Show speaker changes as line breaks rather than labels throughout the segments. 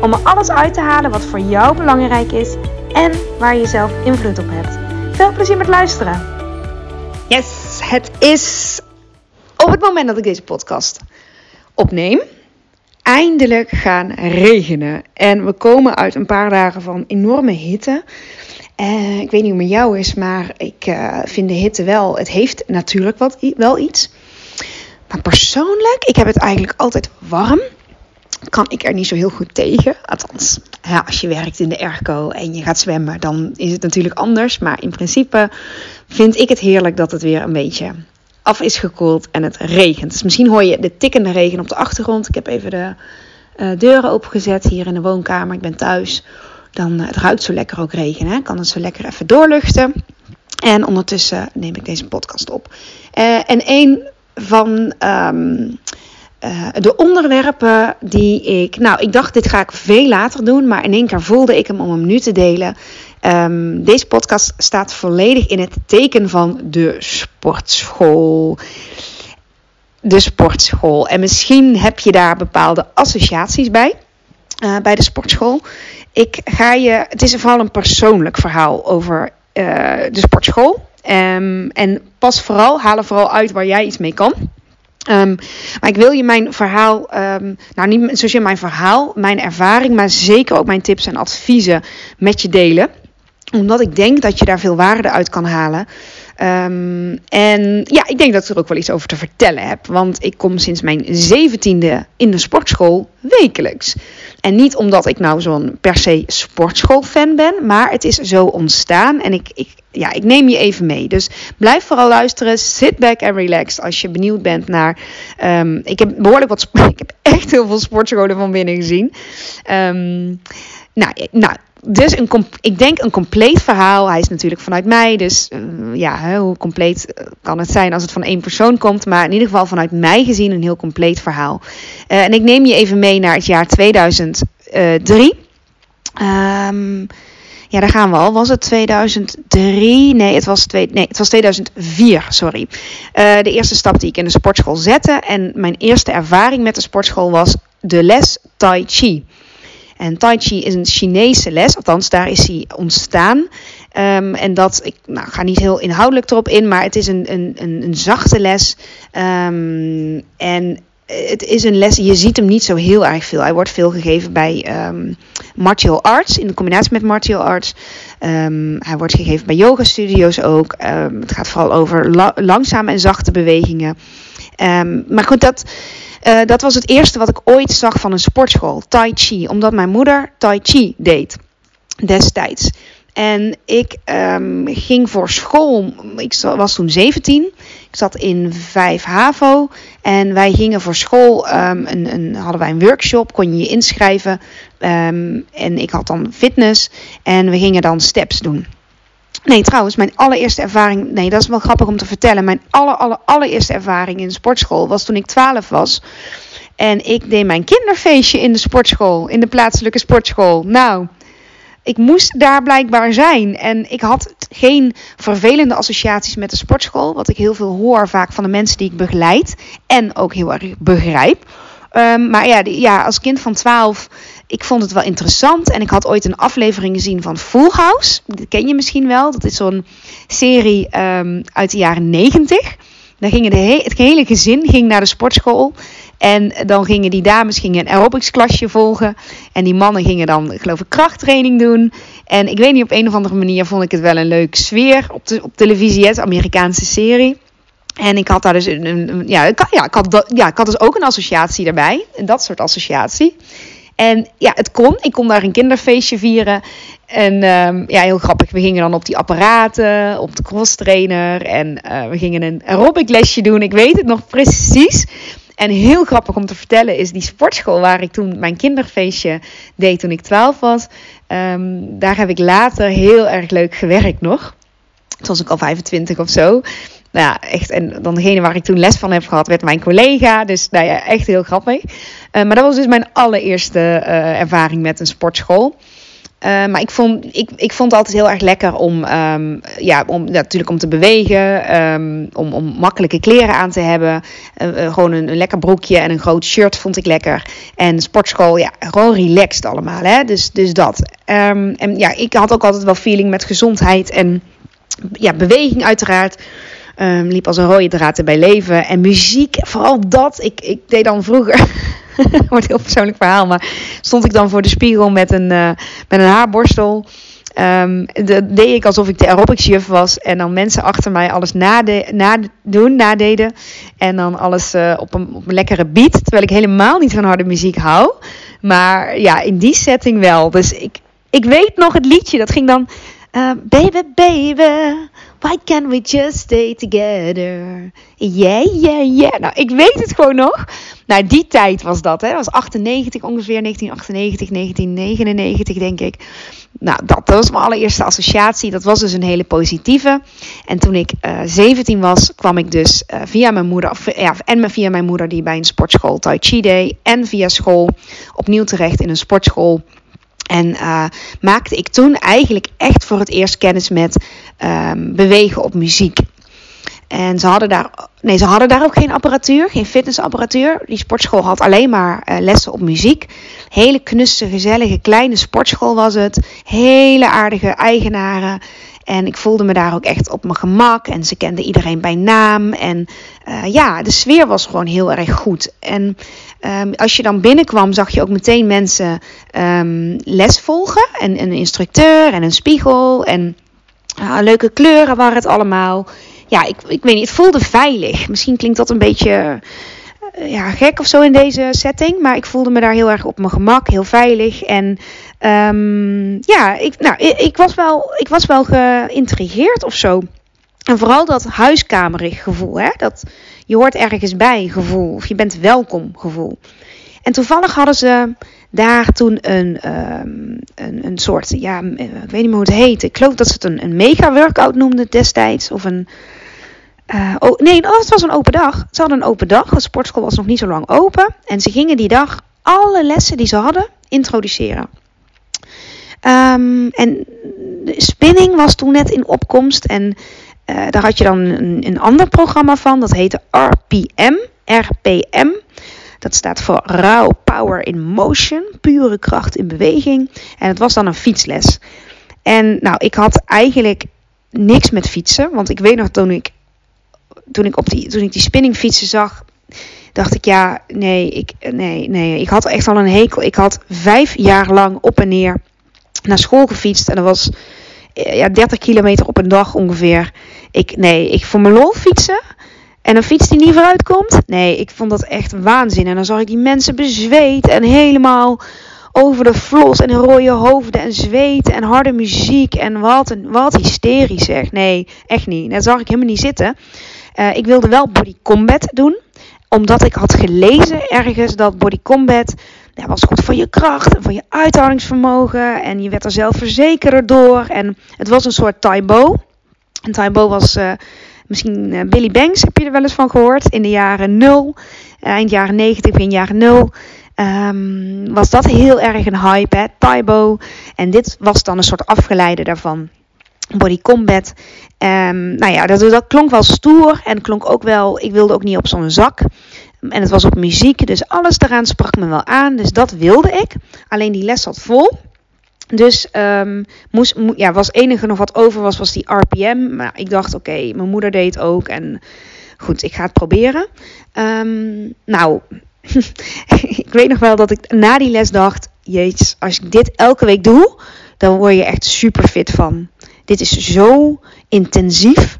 om er alles uit te halen wat voor jou belangrijk is en waar je zelf invloed op hebt. Veel plezier met luisteren. Yes, het is op het moment dat ik deze podcast opneem, eindelijk gaan regenen. En we komen uit een paar dagen van enorme hitte. Uh, ik weet niet hoe het met jou is, maar ik uh, vind de hitte wel. Het heeft natuurlijk wat, wel iets. Maar persoonlijk, ik heb het eigenlijk altijd warm kan ik er niet zo heel goed tegen. Althans, ja, als je werkt in de airco en je gaat zwemmen, dan is het natuurlijk anders. Maar in principe vind ik het heerlijk dat het weer een beetje af is gekoeld en het regent. Dus misschien hoor je de tikkende regen op de achtergrond. Ik heb even de uh, deuren opengezet hier in de woonkamer. Ik ben thuis. Dan uh, het ruikt zo lekker ook regen. Hè? Kan het zo lekker even doorluchten. En ondertussen neem ik deze podcast op. Uh, en een van um, uh, de onderwerpen die ik. Nou, ik dacht, dit ga ik veel later doen. Maar in één keer voelde ik hem om hem nu te delen. Um, deze podcast staat volledig in het teken van de sportschool. De sportschool. En misschien heb je daar bepaalde associaties bij. Uh, bij de sportschool. Ik ga je. Het is vooral een persoonlijk verhaal over uh, de sportschool. Um, en pas vooral, haal er vooral uit waar jij iets mee kan. Um, maar ik wil je mijn verhaal, um, nou niet zozeer mijn verhaal, mijn ervaring, maar zeker ook mijn tips en adviezen met je delen. Omdat ik denk dat je daar veel waarde uit kan halen. Um, en ja, ik denk dat ik er ook wel iets over te vertellen heb. Want ik kom sinds mijn zeventiende in de sportschool wekelijks. En niet omdat ik nou zo'n per se sportschoolfan ben, maar het is zo ontstaan. En ik, ik, ja, ik neem je even mee. Dus blijf vooral luisteren. Sit back and relax als je benieuwd bent naar. Um, ik heb behoorlijk wat. Ik heb echt heel veel sportscholen van binnen gezien. Um, nou, nou, dus een, ik denk een compleet verhaal. Hij is natuurlijk vanuit mij. Dus uh, ja, hoe compleet kan het zijn als het van één persoon komt. Maar in ieder geval vanuit mij gezien een heel compleet verhaal. En ik neem je even mee naar het jaar 2003. Um, ja, daar gaan we al. Was het 2003? Nee, het was, twee, nee, het was 2004, sorry. Uh, de eerste stap die ik in de sportschool zette. En mijn eerste ervaring met de sportschool was de les Tai Chi. En Tai Chi is een Chinese les, althans daar is hij ontstaan. Um, en dat, ik nou, ga niet heel inhoudelijk erop in, maar het is een, een, een, een zachte les. Um, en het is een les, je ziet hem niet zo heel erg veel. Hij wordt veel gegeven bij um, martial arts, in combinatie met martial arts. Um, hij wordt gegeven bij yoga studio's ook. Um, het gaat vooral over la langzame en zachte bewegingen. maar goed, dat, uh, dat was het eerste wat ik ooit zag van een sportschool, Tai Chi. Omdat mijn moeder Tai Chi deed destijds. En ik ging voor school, ik was toen 17. Ik zat in 5 HAVO. En wij gingen voor school, um, een, een, hadden wij een workshop, kon je je inschrijven. Um, en ik had dan fitness. En we gingen dan steps doen. Nee, trouwens, mijn allereerste ervaring, nee, dat is wel grappig om te vertellen. Mijn aller, aller, allereerste ervaring in de sportschool was toen ik 12 was. En ik deed mijn kinderfeestje in de sportschool, in de plaatselijke sportschool. Nou, ik moest daar blijkbaar zijn. En ik had geen vervelende associaties met de sportschool. Wat ik heel veel hoor vaak van de mensen die ik begeleid. En ook heel erg begrijp. Um, maar ja, ja, als kind van 12, ik vond het wel interessant. En ik had ooit een aflevering gezien van Full House. Dat ken je misschien wel. Dat is zo'n serie um, uit de jaren 90. Dan gingen de he het hele gezin ging naar de sportschool. En dan gingen die dames gingen een aerobics klasje volgen. En die mannen gingen dan, geloof ik, krachttraining doen. En ik weet niet, op een of andere manier vond ik het wel een leuke sfeer op, op televisie, het Amerikaanse serie. En ik had daar dus een, ja, ik, ja, ik had, ja, ik had dus ook een associatie daarbij. Dat soort associatie. En ja, het kon. Ik kon daar een kinderfeestje vieren. En um, ja, heel grappig. We gingen dan op die apparaten, op de cross trainer. En uh, we gingen een aerobic lesje doen. Ik weet het nog precies. En heel grappig om te vertellen is die sportschool waar ik toen mijn kinderfeestje deed toen ik 12 was. Ehm, daar heb ik later heel erg leuk gewerkt nog. Toen was ik al 25 of zo. Nou ja, echt. En dan degene waar ik toen les van heb gehad, werd mijn collega. Dus nou ja, echt heel grappig. Uh, maar dat was dus mijn allereerste uh, ervaring met een sportschool. Uh, maar ik vond, ik, ik vond het altijd heel erg lekker om, um, ja, om natuurlijk om te bewegen, um, om, om makkelijke kleren aan te hebben. Uh, uh, gewoon een, een, lekker broekje en een groot shirt vond ik lekker. En sportschool, ja, gewoon relaxed allemaal. Hè? Dus, dus dat. Um, en ja, ik had ook altijd wel feeling met gezondheid en ja, beweging uiteraard. Liep als een rode draad erbij leven. En muziek, vooral dat. Ik, ik deed dan vroeger. wordt een heel persoonlijk verhaal. Maar stond ik dan voor de spiegel met een, uh, met een haarborstel. Um, dat deed ik alsof ik de aerobicsjuf was. En dan mensen achter mij alles nade, nadoen, nadeden. En dan alles uh, op, een, op een lekkere beat. Terwijl ik helemaal niet van harde muziek hou. Maar ja, in die setting wel. Dus ik, ik weet nog het liedje. Dat ging dan... Uh, baby, baby, why can't we just stay together? Yeah, yeah, yeah. Nou, ik weet het gewoon nog. Nou, die tijd was dat, hè. Dat was 98 ongeveer, 1998, 1999 denk ik. Nou, dat, dat was mijn allereerste associatie. Dat was dus een hele positieve. En toen ik uh, 17 was, kwam ik dus uh, via mijn moeder, of, ja, en via mijn moeder die bij een sportschool Tai Chi deed. En via school opnieuw terecht in een sportschool en uh, maakte ik toen eigenlijk echt voor het eerst kennis met um, bewegen op muziek. En ze hadden, daar, nee, ze hadden daar ook geen apparatuur, geen fitnessapparatuur. Die sportschool had alleen maar uh, lessen op muziek. Hele knusse, gezellige, kleine sportschool was het. Hele aardige eigenaren. En ik voelde me daar ook echt op mijn gemak. En ze kenden iedereen bij naam. En uh, ja, de sfeer was gewoon heel erg goed. En um, als je dan binnenkwam, zag je ook meteen mensen um, les volgen. En een instructeur en een spiegel. En uh, leuke kleuren waren het allemaal. Ja, ik, ik weet niet, het voelde veilig. Misschien klinkt dat een beetje uh, ja, gek of zo in deze setting. Maar ik voelde me daar heel erg op mijn gemak, heel veilig. En um, ja, ik, nou, ik, was wel, ik was wel geïntrigeerd of zo. En vooral dat huiskamerig gevoel. Hè? Dat je hoort ergens bij gevoel. Of je bent welkom gevoel. En toevallig hadden ze daar toen een, um, een, een soort, ja, ik weet niet meer hoe het heet. Ik geloof dat ze het een, een mega-workout noemden destijds. Of een, uh, oh, nee, het was een open dag. Ze hadden een open dag. De sportschool was nog niet zo lang open. En ze gingen die dag alle lessen die ze hadden introduceren. Um, en de spinning was toen net in opkomst. En uh, daar had je dan een, een ander programma van. Dat heette RPM. RPM. Dat staat voor Raw Power in Motion. Pure kracht in beweging. En het was dan een fietsles. En nou, ik had eigenlijk niks met fietsen. Want ik weet nog toen ik, toen ik, op die, toen ik die spinningfietsen zag dacht ik, ja, nee, ik, nee, nee, ik had echt al een hekel. Ik had vijf jaar lang op en neer naar school gefietst. En dat was ja, 30 kilometer op een dag ongeveer. Ik, nee, ik voor mijn lol fietsen. En een fiets die niet vooruit komt. Nee, ik vond dat echt waanzin. En dan zag ik die mensen bezweet en helemaal over de flos en rode hoofden en zweten en harde muziek. En wat, een, wat hysterisch zeg. Nee, echt niet. Dat zag ik helemaal niet zitten. Uh, ik wilde wel body combat doen. Omdat ik had gelezen ergens dat body combat dat was goed voor je kracht en voor je uithoudingsvermogen. En je werd er zelf verzekerder door. En het was een soort Taibo. En Taibo was uh, misschien uh, Billy Banks, heb je er wel eens van gehoord? In de jaren 0, eind jaren 90, begin jaren 0. Um, was dat heel erg een hype, hè? Taibo. En dit was dan een soort afgeleide daarvan. Body Combat. Um, nou ja, dat, dat klonk wel stoer en klonk ook wel. Ik wilde ook niet op zo'n zak. En het was op muziek, dus alles eraan sprak me wel aan. Dus dat wilde ik. Alleen die les zat vol. Dus um, moest, mo ja, was enige nog wat over was, was die RPM. Maar ik dacht, oké, mijn moeder deed het ook. En goed, ik ga het proberen. Um, nou, ik weet nog wel dat ik na die les dacht... Jeets, als ik dit elke week doe, dan word je echt super fit van. Dit is zo intensief.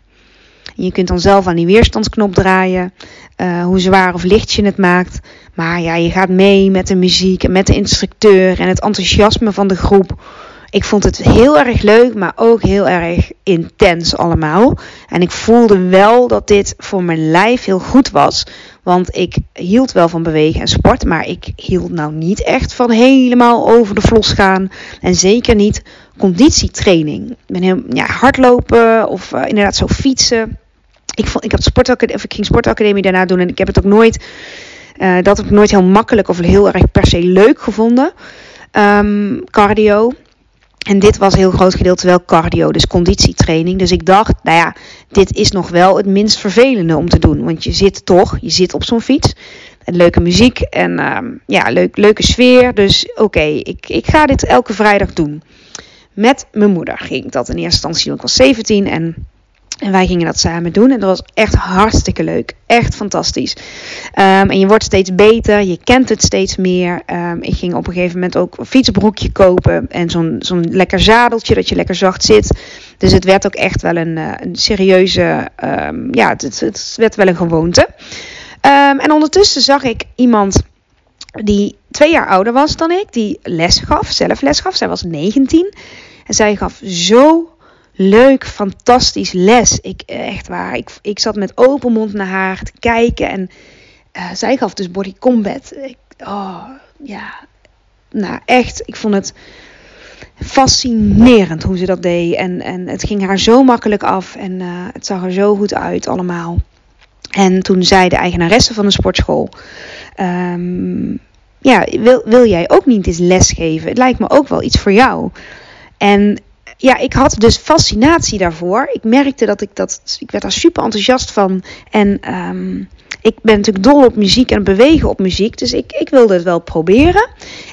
Je kunt dan zelf aan die weerstandsknop draaien. Uh, hoe zwaar of licht je het maakt. Maar ja, je gaat mee met de muziek en met de instructeur en het enthousiasme van de groep. ik vond het heel erg leuk, maar ook heel erg intens allemaal. En ik voelde wel dat dit voor mijn lijf heel goed was. Want ik hield wel van bewegen en sport, maar ik hield nou niet echt van helemaal over de vlos gaan. En zeker niet conditietraining. Ben heel, ja, hardlopen of uh, inderdaad zo fietsen. Ik, vond, ik, had sportacademie, of ik ging sportacademie daarna doen en ik heb het ook nooit, uh, dat heb ik nooit heel makkelijk of heel erg per se leuk gevonden. Um, cardio. En dit was heel groot gedeelte wel cardio, dus conditietraining. Dus ik dacht, nou ja, dit is nog wel het minst vervelende om te doen. Want je zit toch, je zit op zo'n fiets. Leuke muziek en uh, ja, leuk, leuke sfeer. Dus oké, ik, ik ga dit elke vrijdag doen. Met mijn moeder ging dat in eerste instantie. Ik was 17 en en wij gingen dat samen doen. En dat was echt hartstikke leuk. Echt fantastisch. Um, en je wordt steeds beter. Je kent het steeds meer. Um, ik ging op een gegeven moment ook een fietsbroekje kopen. En zo'n zo'n lekker zadeltje dat je lekker zacht zit. Dus het werd ook echt wel een, uh, een serieuze. Um, ja, het, het, werd wel een gewoonte. en ondertussen zag ik iemand die twee jaar ouder was dan ik. Die les gaf, zelf les gaf. Zij was 19. En zij gaf zo leuk, fantastisch les. Ik, echt waar, ik, ik zat met open mond naar haar te kijken. En uh, zij gaf dus body combat. Ik, oh, ja. Nou, echt, ik vond het fascinerend hoe ze dat deed. En, en het ging haar zo makkelijk af. En uh, het zag er zo goed uit allemaal. En toen zei de eigenaresse van de sportschool... Um, ja, wil, wil jij ook niet eens lesgeven? Het lijkt me ook wel iets voor jou. En ja, ik had dus fascinatie daarvoor. Ik merkte dat ik dat. Ik werd daar super enthousiast van. En um, ik ben natuurlijk dol op muziek en bewegen op muziek. Dus ik, ik wilde het wel proberen.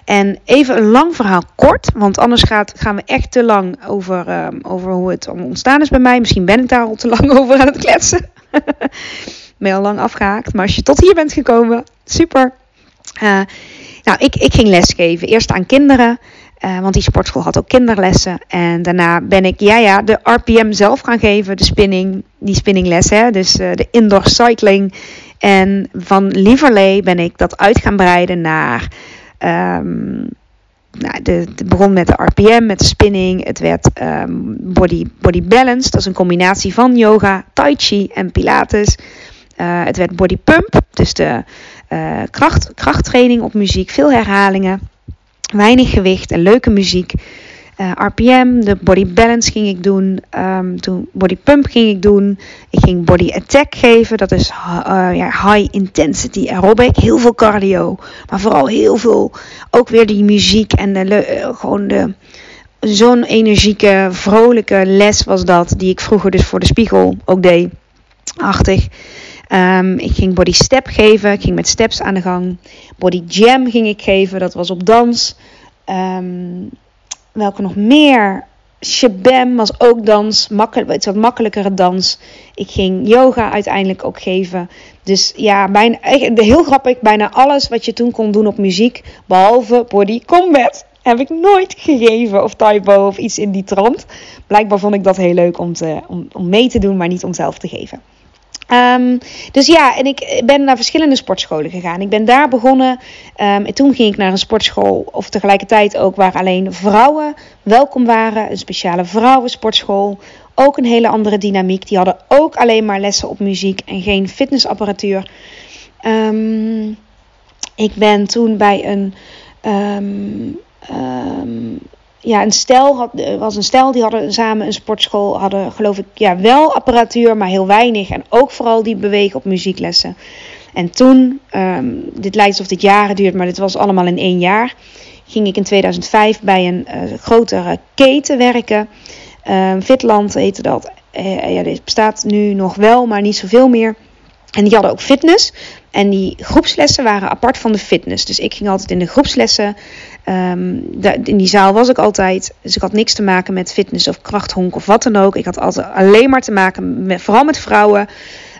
En even een lang verhaal kort. Want anders gaat, gaan we echt te lang over, um, over hoe het ontstaan is bij mij. Misschien ben ik daar al te lang over aan het kletsen. Ben al lang afgehaakt. Maar als je tot hier bent gekomen, super. Uh, nou, ik, ik ging lesgeven. Eerst aan kinderen. Uh, want die sportschool had ook kinderlessen. En daarna ben ik, ja ja, de RPM zelf gaan geven. De spinning, die spinningles. Dus uh, de indoor cycling. En van Lieverlee ben ik dat uit gaan breiden naar... Um, nou, de, begon met de RPM, met de spinning. Het werd um, body, body balance. Dat is een combinatie van yoga, tai chi en pilates. Uh, het werd body pump. Dus de kracht, krachttraining op muziek. Veel herhalingen weinig gewicht en leuke muziek. Eh, RPM, de body balance ging ik doen. Um, toen body pump ging ik doen. Ik ging body attack geven. Dat is ja, high intensity aerobic. Heel veel cardio. Maar vooral heel veel. Ook weer die muziek en de, gewoon de. Zo'n energieke, vrolijke les was dat. Die ik vroeger dus voor de spiegel ook deed. Achtig. Um, ik ging body step geven. Ik ging met steps aan de gang. Body jam ging ik geven. Dat was op dans. Um, welke nog meer? Shabam was ook dans. Makkelijk, het wat makkelijkere dans. Ik ging yoga uiteindelijk ook geven. Dus ja, bijna, heel grappig. Bijna alles wat je toen kon doen op muziek. Behalve body combat. Heb ik nooit gegeven of typo of iets in die trant. Blijkbaar vond ik dat heel leuk om, te, om, om mee te doen, maar niet om zelf te geven. Um, dus ja, en ik ben naar verschillende sportscholen gegaan. Ik ben daar begonnen. Um, en toen ging ik naar een sportschool, of tegelijkertijd ook waar alleen vrouwen welkom waren. Een speciale vrouwensportschool. Ook een hele andere dynamiek. Die hadden ook alleen maar lessen op muziek en geen fitnessapparatuur. Um, ik ben toen bij een ja, een stel had, was een stel die hadden samen een sportschool, hadden geloof ik ja, wel apparatuur, maar heel weinig. En ook vooral die bewegen op muzieklessen. En toen, um, dit lijkt alsof dit jaren duurt, maar dit was allemaal in één jaar, ging ik in 2005 bij een uh, grotere keten werken. Um, Fitland heette dat. Uh, ja, dit bestaat nu nog wel, maar niet zoveel meer. En die hadden ook fitness. En die groepslessen waren apart van de fitness. Dus ik ging altijd in de groepslessen. Um, in die zaal was ik altijd. Dus ik had niks te maken met fitness of krachthonk of wat dan ook. Ik had altijd alleen maar te maken vooral met vrouwen.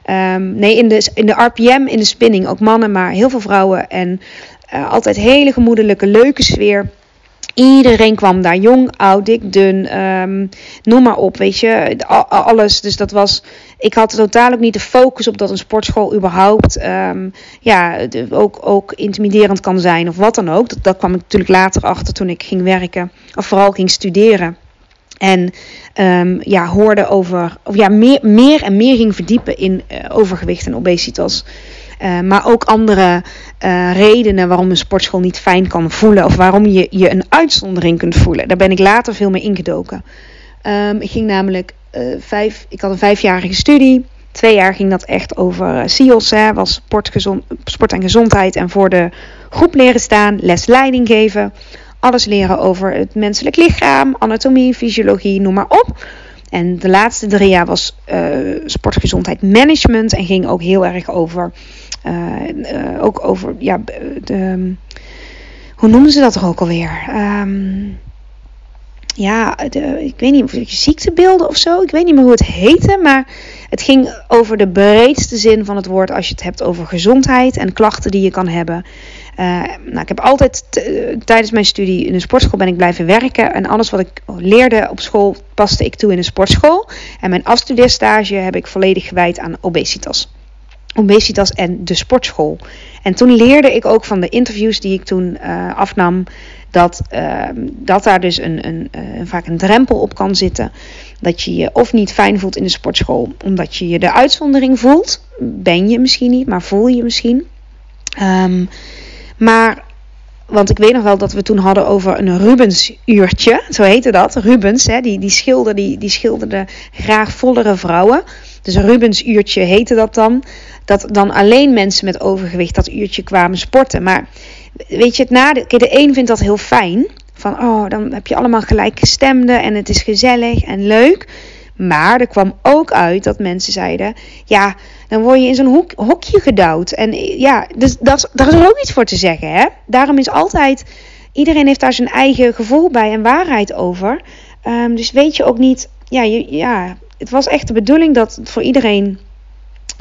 Um, nee, in de, in de RPM, in de spinning ook mannen, maar heel veel vrouwen. En uh, altijd hele gemoedelijke, leuke sfeer. Iedereen kwam daar, jong, oud, dik, dun, ehm, noem maar op, weet je, alles. Dus dat was, ik had totaal ook niet de focus op dat een sportschool überhaupt, ehm, ja, ook, ook intimiderend kan zijn of wat dan ook. Dat, dat kwam ik natuurlijk later achter toen ik ging werken, of vooral ging studeren. En um, ja, hoorde over, of ja, meer, meer en meer ging verdiepen in uh, overgewicht en obesitas. Uh, maar ook andere uh, redenen waarom een sportschool niet fijn kan voelen. Of waarom je je een uitzondering kunt voelen. Daar ben ik later veel meer ingedoken. Um, ik ging namelijk vijf, ik had een vijfjarige studie. Twee jaar ging dat echt over SIOS, hè, was sport, gezond, sport en gezondheid. En voor de groep leren staan, les leiding geven alles leren over het menselijk lichaam, anatomie, fysiologie, noem maar op. En de laatste drie jaar was sportgezondheid management en ging ook heel erg over, uh, uh, ook over, ja, de, hoe noemen ze dat er ook alweer? Um, ja, de, ik weet niet of ziektebeelden of zo. Ik weet niet meer hoe het heette, maar het ging over de breedste zin van het woord als je het hebt over gezondheid en klachten die je kan hebben. Uh, nou, ik heb altijd tijdens mijn studie in een sportschool ben ik blijven werken. En alles wat ik leerde op school paste ik toe in een sportschool. En mijn afstudeerstage heb ik volledig gewijd aan obesitas. Obesitas en de sportschool. En toen leerde ik ook van de interviews die ik toen uh, afnam. Dat, uh, dat daar dus een, een, uh, vaak een drempel op kan zitten. Dat je je of niet fijn voelt in de sportschool, omdat je je de uitzondering voelt. Ben je misschien niet, maar voel je misschien. Um, maar, want ik weet nog wel dat we toen hadden over een Rubens-uurtje. Zo heette dat. Rubens, hè, die, die, schilder, die, die schilderde graag vollere vrouwen. Dus een Rubens-uurtje heette dat dan. Dat dan alleen mensen met overgewicht dat uurtje kwamen sporten. Maar weet je, het nadeel... Kijk, de een vindt dat heel fijn. Van, oh, dan heb je allemaal gelijkgestemden en het is gezellig en leuk. Maar er kwam ook uit dat mensen zeiden: ja, dan word je in zo'n hokje gedouwd. En ja, dus dat, daar is er ook iets voor te zeggen. Hè? Daarom is altijd, iedereen heeft daar zijn eigen gevoel bij en waarheid over. Um, dus weet je ook niet, ja, je, ja, het was echt de bedoeling dat het voor iedereen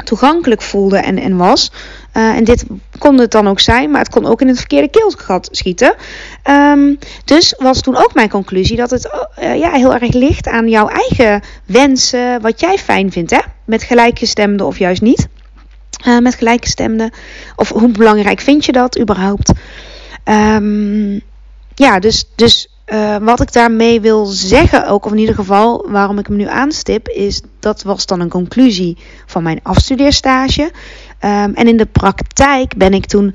toegankelijk voelde en, en was. Uh, en dit kon het dan ook zijn, maar het kon ook in het verkeerde keelgat schieten. Um, dus was toen ook mijn conclusie dat het uh, ja, heel erg ligt aan jouw eigen wensen, wat jij fijn vindt, hè? Met gelijkgestemden of juist niet. Uh, met gelijkgestemden. Of hoe belangrijk vind je dat überhaupt? Um, ja, dus, dus uh, wat ik daarmee wil zeggen, ook of in ieder geval waarom ik hem nu aanstip, is dat was dan een conclusie van mijn afstudeerstage. Um, en in de praktijk ben ik toen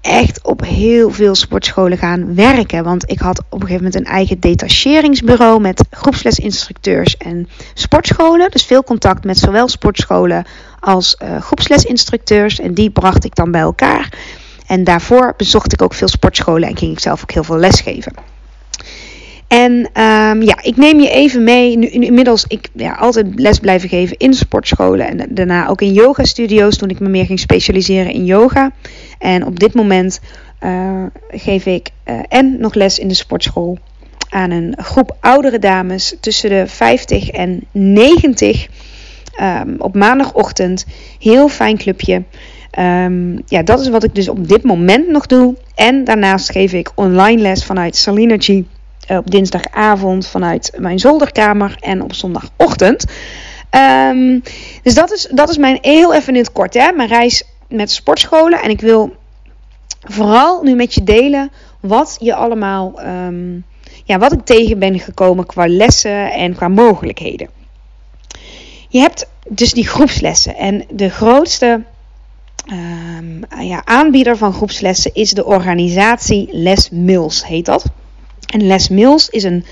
echt op heel veel sportscholen gaan werken. Want ik had op een gegeven moment een eigen detacheringsbureau met groepslesinstructeurs en sportscholen. Dus veel contact met zowel sportscholen als uh, groepslesinstructeurs. En die bracht ik dan bij elkaar. En daarvoor bezocht ik ook veel sportscholen en ging ik zelf ook heel veel lesgeven. En um, ja, ik neem je even mee. Nu, inmiddels, ik ja, altijd les blijven geven in sportscholen. En daarna ook in yoga studio's toen ik me meer ging specialiseren in yoga. En op dit moment uh, geef ik uh, en nog les in de sportschool aan een groep oudere dames tussen de 50 en 90 um, op maandagochtend. Heel fijn clubje. Um, ja, dat is wat ik dus op dit moment nog doe. En daarnaast geef ik online les vanuit Salinergy uh, op dinsdagavond vanuit mijn zolderkamer en op zondagochtend. Um, dus dat is, dat is mijn heel even in het kort, hè, mijn reis met sportscholen. En ik wil vooral nu met je delen wat je allemaal, um, ja, wat ik tegen ben gekomen qua lessen en qua mogelijkheden. Je hebt dus die groepslessen en de grootste um, ja, aanbieder van groepslessen is de organisatie Les Mills, heet dat. En Les Mills is een.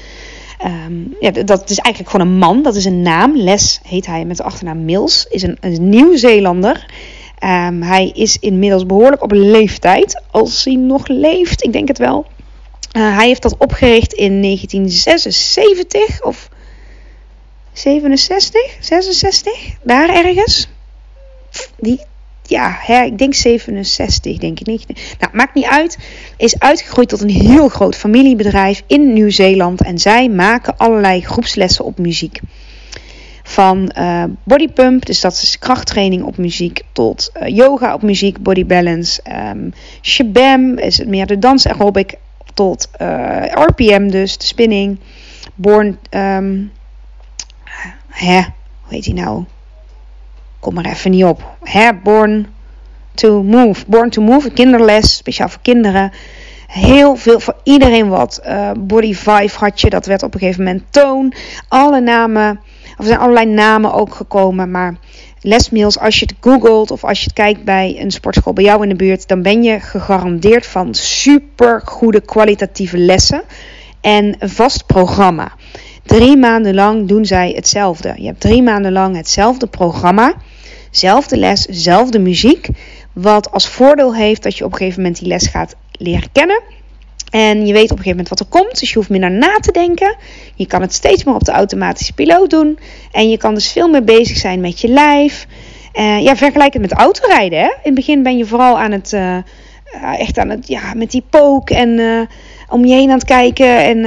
Um, ja, dat is eigenlijk gewoon een man. Dat is een naam. Les heet hij met de achternaam Mills. Is een, Nieuw-Zeelander. Um, hij is inmiddels behoorlijk op leeftijd. Als hij nog leeft, ik denk het wel. Uh, hij heeft dat opgericht in 1976 of 67, 66, daar ergens. Die ja, hè, ik denk 67, denk ik niet. Nou, maakt niet uit. Is uitgegroeid tot een heel groot familiebedrijf in Nieuw-Zeeland. En zij maken allerlei groepslessen op muziek. Van uh, bodypump, dus dat is krachttraining op muziek, tot uh, yoga op muziek, body balance. Um, shabam is het meer de dans aerobic. tot uh, RPM dus, de spinning. Born, um, hè, hoe heet die nou? Kom maar even niet op. Hè, Born to Move. Born to Move, kinderles, speciaal voor kinderen. Heel veel, voor iedereen wat. Uh, body Vibe had je, dat werd op een gegeven moment Toon. Alle namen, of er zijn allerlei namen ook gekomen, maar lesmails, als je het googelt of als je het kijkt bij een sportschool bij jou in de buurt, dan ben je gegarandeerd van super goede kwalitatieve lessen en een vast programma. Drie maanden lang doen zij hetzelfde. Je hebt drie maanden lang hetzelfde programma, zelfde les, zelfde muziek. Wat als voordeel heeft dat je op een gegeven moment die les gaat leren kennen. En je weet op een gegeven moment wat er komt, dus je hoeft minder na te denken. Je kan het steeds meer op de automatische piloot doen. En je kan dus veel meer bezig zijn met je lijf. Uh, ja, vergelijk het met autorijden. Hè? In het begin ben je vooral aan het, uh, echt aan het, ja, met die pook en uh, om je heen aan het kijken. En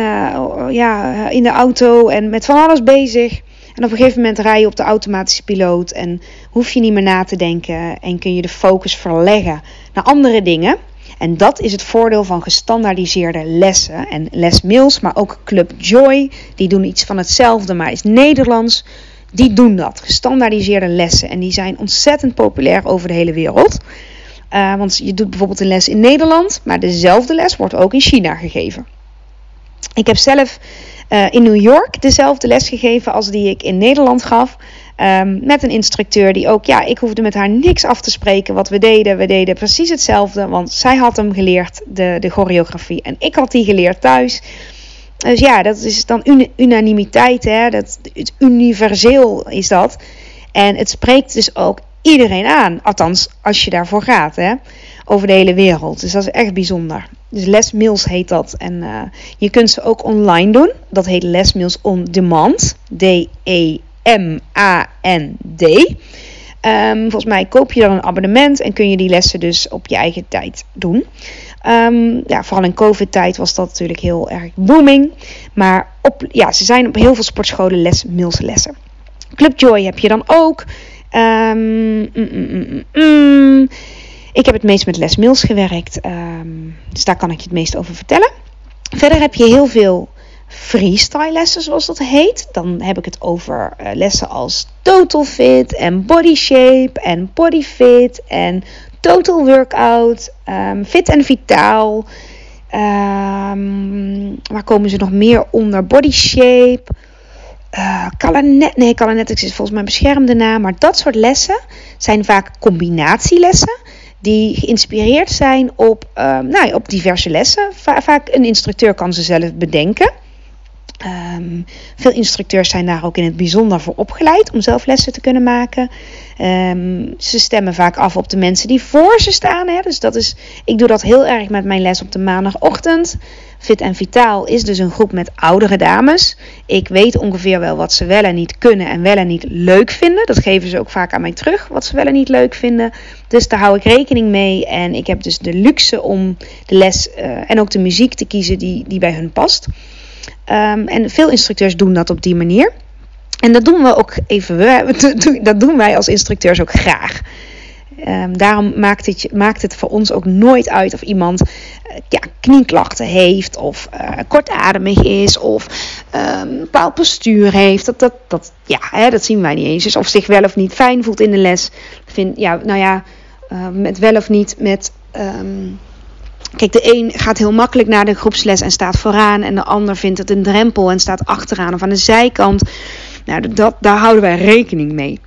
ja, in de auto en met van alles bezig. En op een gegeven moment rij je op de automatische piloot en hoef je niet meer na te denken. En kun je de focus verleggen naar andere dingen. En dat is het voordeel van gestandaardiseerde lessen en lesmails, maar ook Club Joy, die doen iets van hetzelfde, maar is Nederlands. Die doen dat, gestandaardiseerde lessen. En die zijn ontzettend populair over de hele wereld. Uh, want je doet bijvoorbeeld een les in Nederland, maar dezelfde les wordt ook in China gegeven. Ik heb zelf uh, in New York dezelfde les gegeven als die ik in Nederland gaf. Um, met een instructeur die ook, ja, ik hoefde met haar niks af te spreken wat we deden. We deden precies hetzelfde, want zij had hem geleerd, de, de choreografie. En ik had die geleerd thuis. Dus ja, dat is dan unanimiteit, hè? Dat, het universeel is dat. En het spreekt dus ook iedereen aan. Althans, als je daarvoor gaat, hè? Over de hele wereld. Dus dat is echt bijzonder. Dus lesmails heet dat. En uh, je kunt ze ook online doen. Dat heet lesmails on demand. D-E M-A-N-D. Um, volgens mij koop je dan een abonnement en kun je die lessen dus op je eigen tijd doen. Um, ja, vooral in COVID-tijd was dat natuurlijk heel erg booming. Maar op, ja, ze zijn op heel veel sportscholen les, lessen. Club Joy heb je dan ook. Um, ik heb het meest met Les Mills gewerkt. dus daar kan ik je het meest over vertellen. Verder heb je heel veel freestyle lessen, zoals dat heet. Dan heb ik het over uh, lessen als Total Fit en Body Shape en Body Fit en Total Workout, um, Fit en Vitaal. Um, waar komen ze nog meer onder? Body Shape. Uh, nee, Calanetics is volgens mij beschermde naam. Maar dat soort lessen zijn vaak combinatielessen die geïnspireerd zijn op, um, nou, op diverse lessen. Va vaak een instructeur kan ze zelf bedenken. Um, veel instructeurs zijn daar ook in het bijzonder voor opgeleid om zelf lessen te kunnen maken. Um, ze stemmen vaak af op de mensen die voor ze staan. Hè. Dus dat is, ik doe dat heel erg met mijn les op de maandagochtend. Fit en Vitaal is dus een groep met oudere dames. Ik weet ongeveer wel wat ze wel en niet kunnen en wel en niet leuk vinden. Dat geven ze ook vaak aan mij terug, wat ze wel en niet leuk vinden. Dus daar hou ik rekening mee. En ik heb dus de luxe om de les uh, en ook de muziek te kiezen die, die bij hun past. Um, en veel instructeurs doen dat op die manier. En dat doen we ook even, dat doen wij als instructeurs ook graag. Um, daarom maakt het, maakt het voor ons ook nooit uit of iemand uh, ja, knieklachten heeft, of uh, kortademig is, of um, een bepaald postuur heeft. Dat, dat, dat, ja, hè, dat zien wij niet eens. Dus of zich wel of niet fijn voelt in de les. Vind, ja, nou ja, uh, met wel of niet met. Kijk, de een gaat heel makkelijk naar de groepsles en staat vooraan. En de ander vindt het een drempel en staat achteraan of aan de zijkant. Nou, dat, daar houden wij rekening mee.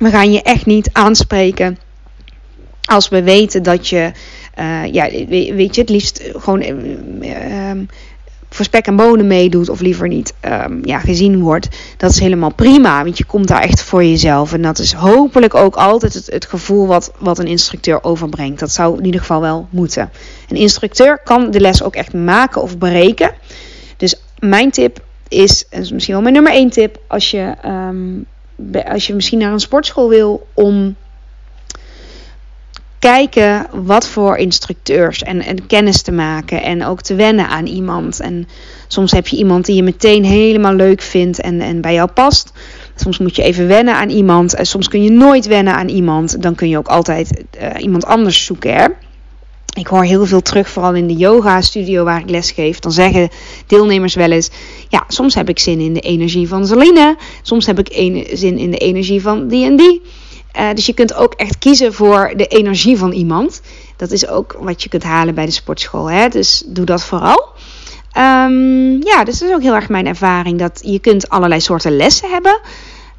We gaan je echt niet aanspreken als we weten dat je, uh, ja, weet je, het liefst gewoon uh, voor spek en bonen meedoet of liever niet um, ja, gezien wordt, dat is helemaal prima. Want je komt daar echt voor jezelf. En dat is hopelijk ook altijd het, gevoel wat, wat een instructeur overbrengt. Dat zou in ieder geval wel moeten. Een instructeur kan de les ook echt maken of breken. Dus mijn tip is, en is misschien wel mijn nummer één tip, als je, um, als je misschien naar een sportschool wil om kijken wat voor instructeurs en, en kennis te maken en ook te wennen aan iemand. En soms heb je iemand die je meteen helemaal leuk vindt en, en bij jou past. Soms moet je even wennen aan iemand. En soms kun je nooit wennen aan iemand. Dan kun je ook altijd uh, iemand anders zoeken. Hè? Ik hoor heel veel terug, vooral in de yoga studio waar ik les geef. Dan zeggen deelnemers wel eens: Ja, soms heb ik zin in de energie van Zeline. Soms heb ik zin in de energie van die en die. Uh, dus je kunt ook echt kiezen voor de energie van iemand. Dat is ook wat je kunt halen bij de sportschool. Hè? Dus doe dat vooral. Um, ja, dus dat is ook heel erg mijn ervaring. Dat je kunt allerlei soorten lessen hebben.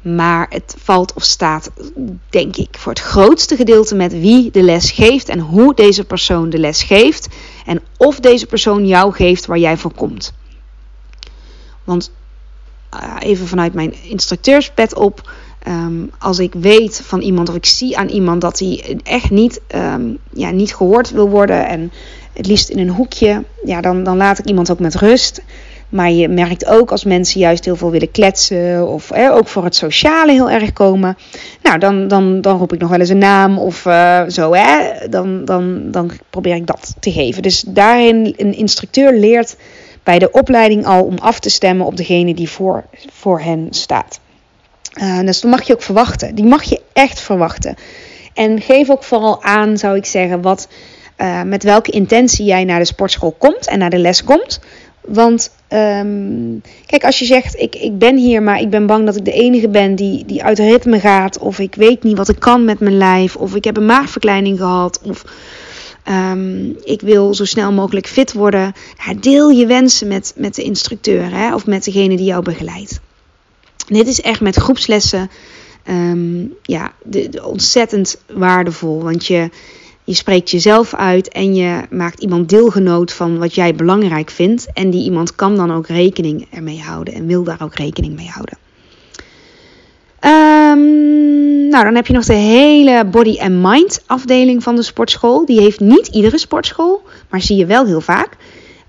Maar het valt of staat, denk ik, voor het grootste gedeelte met wie de les geeft en hoe deze persoon de les geeft. En of deze persoon jou geeft waar jij voor komt. Want uh, even vanuit mijn instructeurspet op. Um, als ik weet van iemand of ik zie aan iemand dat hij echt niet, um, ja, niet gehoord wil worden en het liefst in een hoekje, ja, dan, dan laat ik iemand ook met rust. Maar je merkt ook als mensen juist heel veel willen kletsen of hè, ook voor het sociale heel erg komen. Nou, dan, dan, dan roep ik nog wel eens een naam of uh, zo. Hè? Dan, dan, dan probeer ik dat te geven. Dus daarin een instructeur leert bij de opleiding al om af te stemmen op degene die voor, voor hen staat. Uh, dus dat mag je ook verwachten. Die mag je echt verwachten. En geef ook vooral aan, zou ik zeggen, wat, uh, met welke intentie jij naar de sportschool komt en naar de les komt. Want um, kijk, als je zegt, ik, ik ben hier, maar ik ben bang dat ik de enige ben die, die uit ritme gaat. Of ik weet niet wat ik kan met mijn lijf. Of ik heb een maagverkleining gehad. Of um, ik wil zo snel mogelijk fit worden. Ja, deel je wensen met, met de instructeur hè, of met degene die jou begeleidt. Dit is echt met groepslessen um, ja, de ontzettend waardevol. Want je, je spreekt jezelf uit en je maakt iemand deelgenoot van wat jij belangrijk vindt. En die iemand kan dan ook rekening ermee houden en wil daar ook rekening mee houden. Um, nou, dan heb je nog de hele body and mind afdeling van de sportschool. Die heeft niet iedere sportschool, maar zie je wel heel vaak.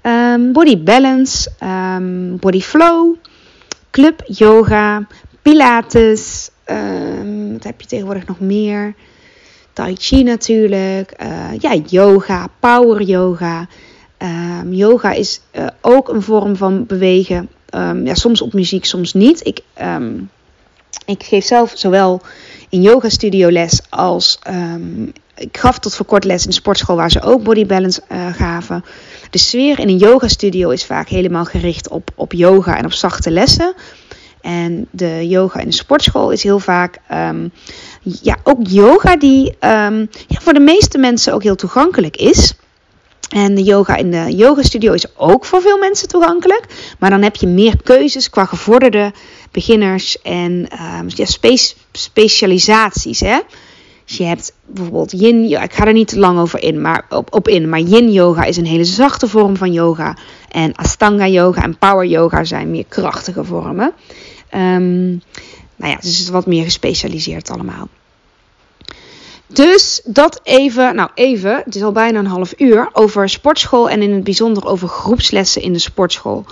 Um, body balance, um, body flow, club yoga, pilates. wat heb je tegenwoordig nog meer? Tai Chi natuurlijk, uh, ja, yoga, power yoga. Um, yoga is uh, ook een vorm van bewegen. Um, ja, soms op muziek, soms niet. Ik, um, ik geef zelf zowel in yoga studio les als ik gaf tot voor kort les in de sportschool waar ze ook body balance uh, gaven. De sfeer in een yoga studio is vaak helemaal gericht op, op yoga en op zachte lessen. En de yoga in de sportschool is heel vaak um, ja, ook yoga die um, ja, voor de meeste mensen ook heel toegankelijk is. En de yoga in de yoga studio is ook voor veel mensen toegankelijk. Maar dan heb je meer keuzes qua gevorderde beginners en um, ja, spe specialisaties. Hè? Dus je hebt bijvoorbeeld yin, ik ga er niet te lang over in, maar op, op in. Maar yin yoga is een hele zachte vorm van yoga. En Astanga yoga en power yoga zijn meer krachtige vormen. Um, nou ja, dus het is wat meer gespecialiseerd allemaal. Dus dat even, nou even, het is al bijna een half uur, over sportschool en in het bijzonder over groepslessen in de sportschool.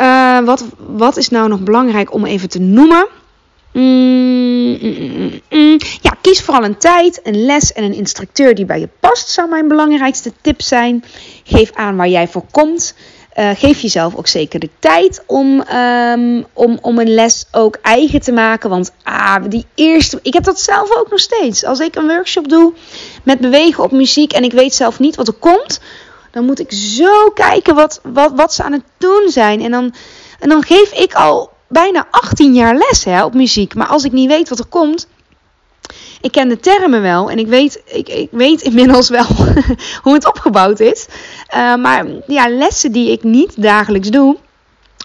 Uh, wat, wat is nou nog belangrijk om even te noemen? Mm, mm, mm, ja, kies vooral een tijd, een les en een instructeur die bij je past, zou mijn belangrijkste tip zijn. Geef aan waar jij voor komt. Uh, geef jezelf ook zeker de tijd om, um, om, om een les ook eigen te maken. Want ah, die eerste. Ik heb dat zelf ook nog steeds. Als ik een workshop doe met bewegen op muziek en ik weet zelf niet wat er komt. Dan moet ik zo kijken wat, wat, wat ze aan het doen zijn. En dan, en dan geef ik al bijna 18 jaar les hè, op muziek. Maar als ik niet weet wat er komt, ik ken de termen wel en ik weet, ik, ik weet inmiddels wel hoe het opgebouwd is. Uh, maar ja, lessen die ik niet dagelijks doe,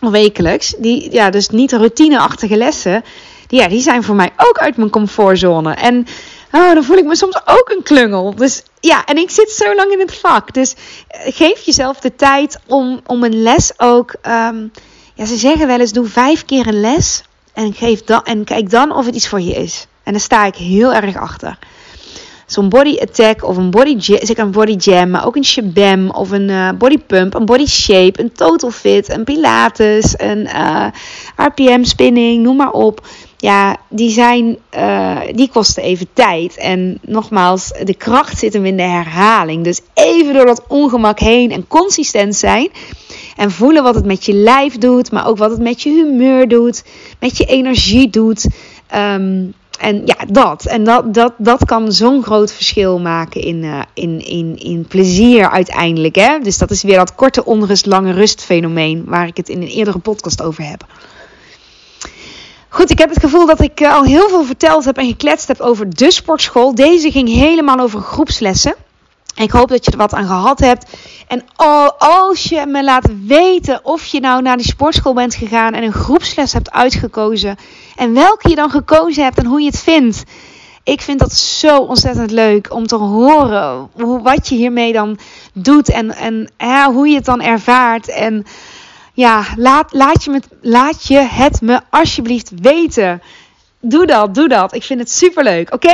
of wekelijks, die, ja, dus niet routineachtige lessen, die, ja, die zijn voor mij ook uit mijn comfortzone. En oh, dan voel ik me soms ook een klungel. Dus ja, en ik zit zo lang in het vak. Dus eh, geef jezelf de tijd om, om een les ook. Um, ja, ze zeggen wel eens: doe vijf keer een les. En, geef dan, en kijk dan of het iets voor je is. En daar sta ik heel erg achter. Zo'n body attack of een body jam, zeker een body jam, maar ook een shabam of een uh, body pump, een body shape, een total fit, een pilates, een eh, RPM spinning, noem maar op. Ja, die zijn, uh, die kosten even tijd. En nogmaals, de kracht zit hem in de herhaling. Dus even door dat ongemak heen en consistent zijn. En voelen wat het met je lijf doet, maar ook wat het met je humeur doet, met je energie doet. Um, en ja, dat. En dat, dat, dat kan zo'n groot verschil maken in, uh, in, in, in plezier uiteindelijk. Hè? Dus dat is weer dat korte onrust, lange rust fenomeen waar ik het in een eerdere podcast over heb. Goed, ik heb het gevoel dat ik al heel veel verteld heb en gekletst heb over de sportschool. Deze ging helemaal over groepslessen. Ik hoop dat je er wat aan gehad hebt. En als je me laat weten of je nou naar die sportschool bent gegaan en een groepsles hebt uitgekozen. En welke je dan gekozen hebt en hoe je het vindt. Ik vind dat zo ontzettend leuk om te horen hoe, wat je hiermee dan doet en, en ja, hoe je het dan ervaart. En ja, laat, laat, je me, laat je het me alsjeblieft weten. Doe dat, doe dat. Ik vind het super leuk. Oké?